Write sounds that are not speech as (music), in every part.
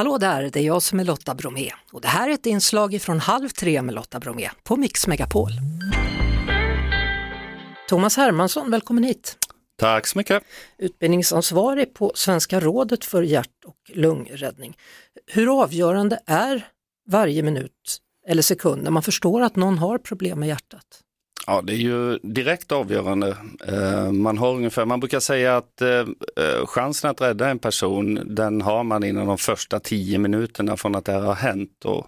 Hallå där, det är jag som är Lotta Bromé och det här är ett inslag från Halv tre med Lotta Bromé på Mix Megapol. Thomas Hermansson, välkommen hit. Tack så mycket. Utbildningsansvarig på Svenska rådet för hjärt och lungräddning. Hur avgörande är varje minut eller sekund när man förstår att någon har problem med hjärtat? Ja, det är ju direkt avgörande. Eh, man har ungefär, man brukar säga att eh, eh, chansen att rädda en person, den har man inom de första tio minuterna från att det här har hänt. Och,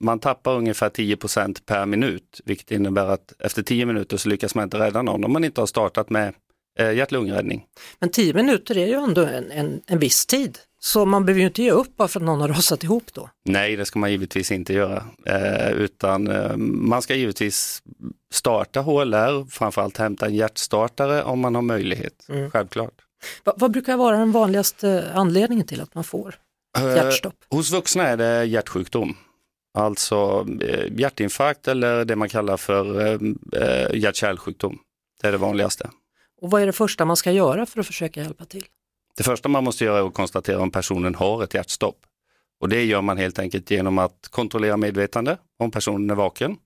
man tappar ungefär 10% per minut, vilket innebär att efter tio minuter så lyckas man inte rädda någon om man inte har startat med hjärt-lungräddning. Men tio minuter är ju ändå en, en, en viss tid. Så man behöver ju inte ge upp bara för att någon har (laughs) rasat ihop då? Nej, det ska man givetvis inte göra. Eh, utan eh, man ska givetvis starta HLR, framförallt hämta en hjärtstartare om man har möjlighet, mm. självklart. Va, vad brukar vara den vanligaste anledningen till att man får eh, hjärtstopp? Eh, hos vuxna är det hjärtsjukdom. Alltså eh, hjärtinfarkt eller det man kallar för eh, hjärt-kärlsjukdom. Det är det vanligaste. Och vad är det första man ska göra för att försöka hjälpa till? Det första man måste göra är att konstatera om personen har ett hjärtstopp. Och det gör man helt enkelt genom att kontrollera medvetande om personen är vaken.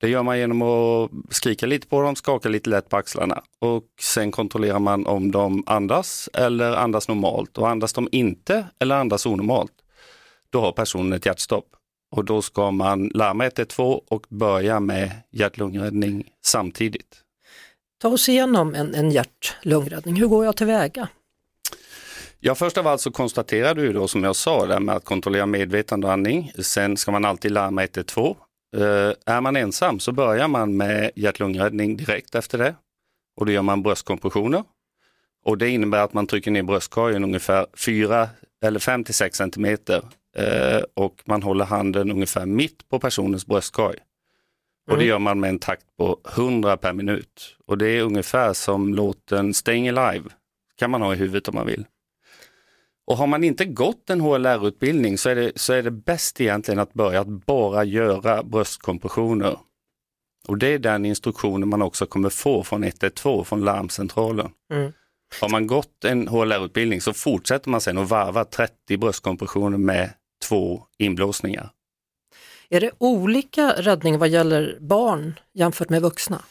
Det gör man genom att skrika lite på dem, skaka lite lätt på axlarna och sen kontrollerar man om de andas eller andas normalt. Och andas de inte eller andas onormalt, då har personen ett hjärtstopp. Och då ska man larma 112 och börja med hjärt-lungräddning samtidigt. Ta oss igenom en, en hjärt-lungräddning. Hur går jag tillväga? Ja, först av allt så konstaterar du då som jag sa där med att kontrollera medvetande och andning. Sen ska man alltid larma 112. Uh, är man ensam så börjar man med hjärt-lungräddning direkt efter det. Och då gör man bröstkompressioner. Och det innebär att man trycker ner bröstkorgen ungefär 4 eller 5 till 6 centimeter uh, och man håller handen ungefär mitt på personens bröstkorg. Och det mm. gör man med en takt på 100 per minut. Och det är ungefär som låten Staying Alive, kan man ha i huvudet om man vill. Och har man inte gått en HLR-utbildning så är, det, så är det bäst egentligen att börja att bara göra bröstkompressioner. Och det är den instruktionen man också kommer få från 112, från larmcentralen. Mm. Har man gått en HLR-utbildning så fortsätter man sen att varva 30 bröstkompressioner med två inblåsningar. Är det olika räddning vad gäller barn jämfört med vuxna?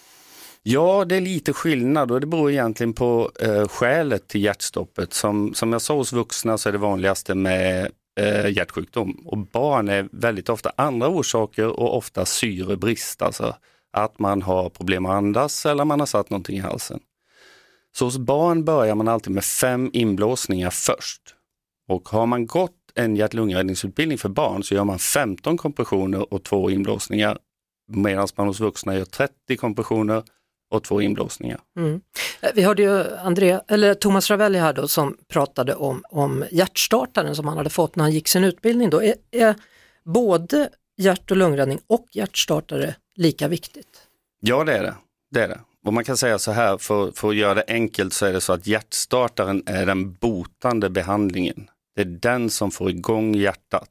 Ja, det är lite skillnad och det beror egentligen på eh, skälet till hjärtstoppet. Som, som jag sa hos vuxna så är det vanligaste med eh, hjärtsjukdom och barn är väldigt ofta andra orsaker och ofta syrebrist, alltså att man har problem att andas eller man har satt någonting i halsen. Så hos barn börjar man alltid med fem inblåsningar först. Och har man gått en hjärt-lungräddningsutbildning för barn så gör man 15 kompressioner och två inblåsningar medan man hos vuxna gör 30 kompressioner och två inblåsningar. Mm. Eh, vi hörde ju André, eller Thomas Ravelli här då som pratade om, om hjärtstartaren som han hade fått när han gick sin utbildning. Då. Är, är både hjärt och lungräddning och hjärtstartare lika viktigt? Ja det är det. det, är det. Och man kan säga så här, för, för att göra det enkelt så är det så att hjärtstartaren är den botande behandlingen. Det är den som får igång hjärtat.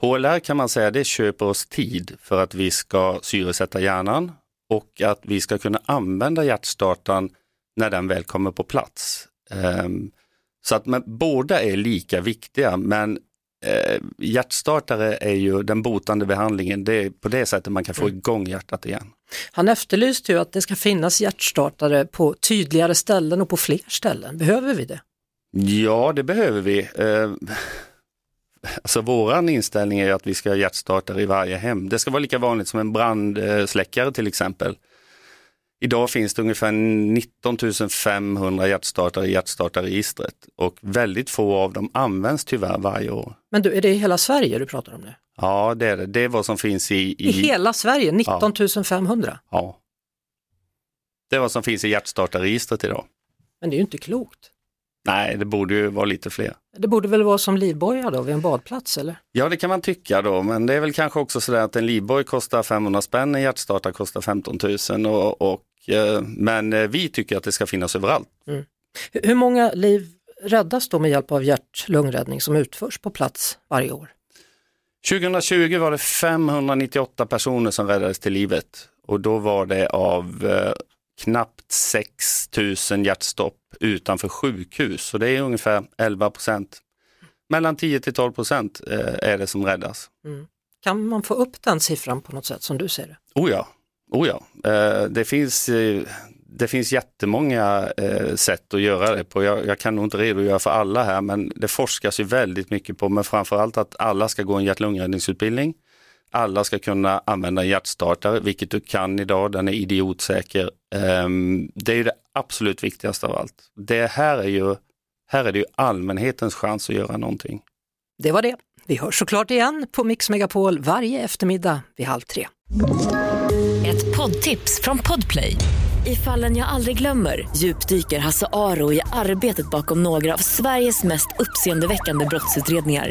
HLR kan man säga, det köper oss tid för att vi ska syresätta hjärnan och att vi ska kunna använda hjärtstartaren när den väl kommer på plats. Um, så att men, båda är lika viktiga men eh, hjärtstartare är ju den botande behandlingen, det är på det sättet man kan få mm. igång hjärtat igen. Han efterlyste ju att det ska finnas hjärtstartare på tydligare ställen och på fler ställen. Behöver vi det? Ja, det behöver vi. Eh, Alltså våran inställning är att vi ska ha hjärtstartare i varje hem. Det ska vara lika vanligt som en brandsläckare till exempel. Idag finns det ungefär 19 500 hjärtstartare i hjärtstartarregistret och väldigt få av dem används tyvärr varje år. Men du, är det i hela Sverige du pratar om nu? Ja, det är det. Det är vad som finns i... I, I hela Sverige, 19 500? Ja. Det är vad som finns i hjärtstartarregistret idag. Men det är ju inte klokt. Nej, det borde ju vara lite fler. Det borde väl vara som livboja då vid en badplats eller? Ja det kan man tycka då, men det är väl kanske också så att en livboj kostar 500 spänn, en hjärtstartare kostar 15 000 och, och eh, men eh, vi tycker att det ska finnas överallt. Mm. Hur många liv räddas då med hjälp av hjärt-lungräddning som utförs på plats varje år? 2020 var det 598 personer som räddades till livet och då var det av eh, knappt 6 000 hjärtstopp utanför sjukhus, så det är ungefär 11 procent. mellan 10 till 12 procent eh, är det som räddas. Mm. Kan man få upp den siffran på något sätt som du ser det? Oh ja, oh ja. Eh, det, finns, eh, det finns jättemånga sätt att göra det på. Jag, jag, kan nog inte redogöra för alla här men det forskas ju väldigt mycket på men framförallt att alla ska gå en hjärt-lungräddningsutbildning. Alla ska kunna använda en hjärtstartare, vilket du kan idag, den är idiotsäker. Ehm, det är ju det absolut viktigaste av allt. Det här är ju, här är det ju allmänhetens chans att göra någonting. Det var det. Vi hörs såklart igen på Mix Megapol varje eftermiddag vid halv tre. Ett poddtips från Podplay. I fallen jag aldrig glömmer djupdyker Hasse Aro i arbetet bakom några av Sveriges mest uppseendeväckande brottsutredningar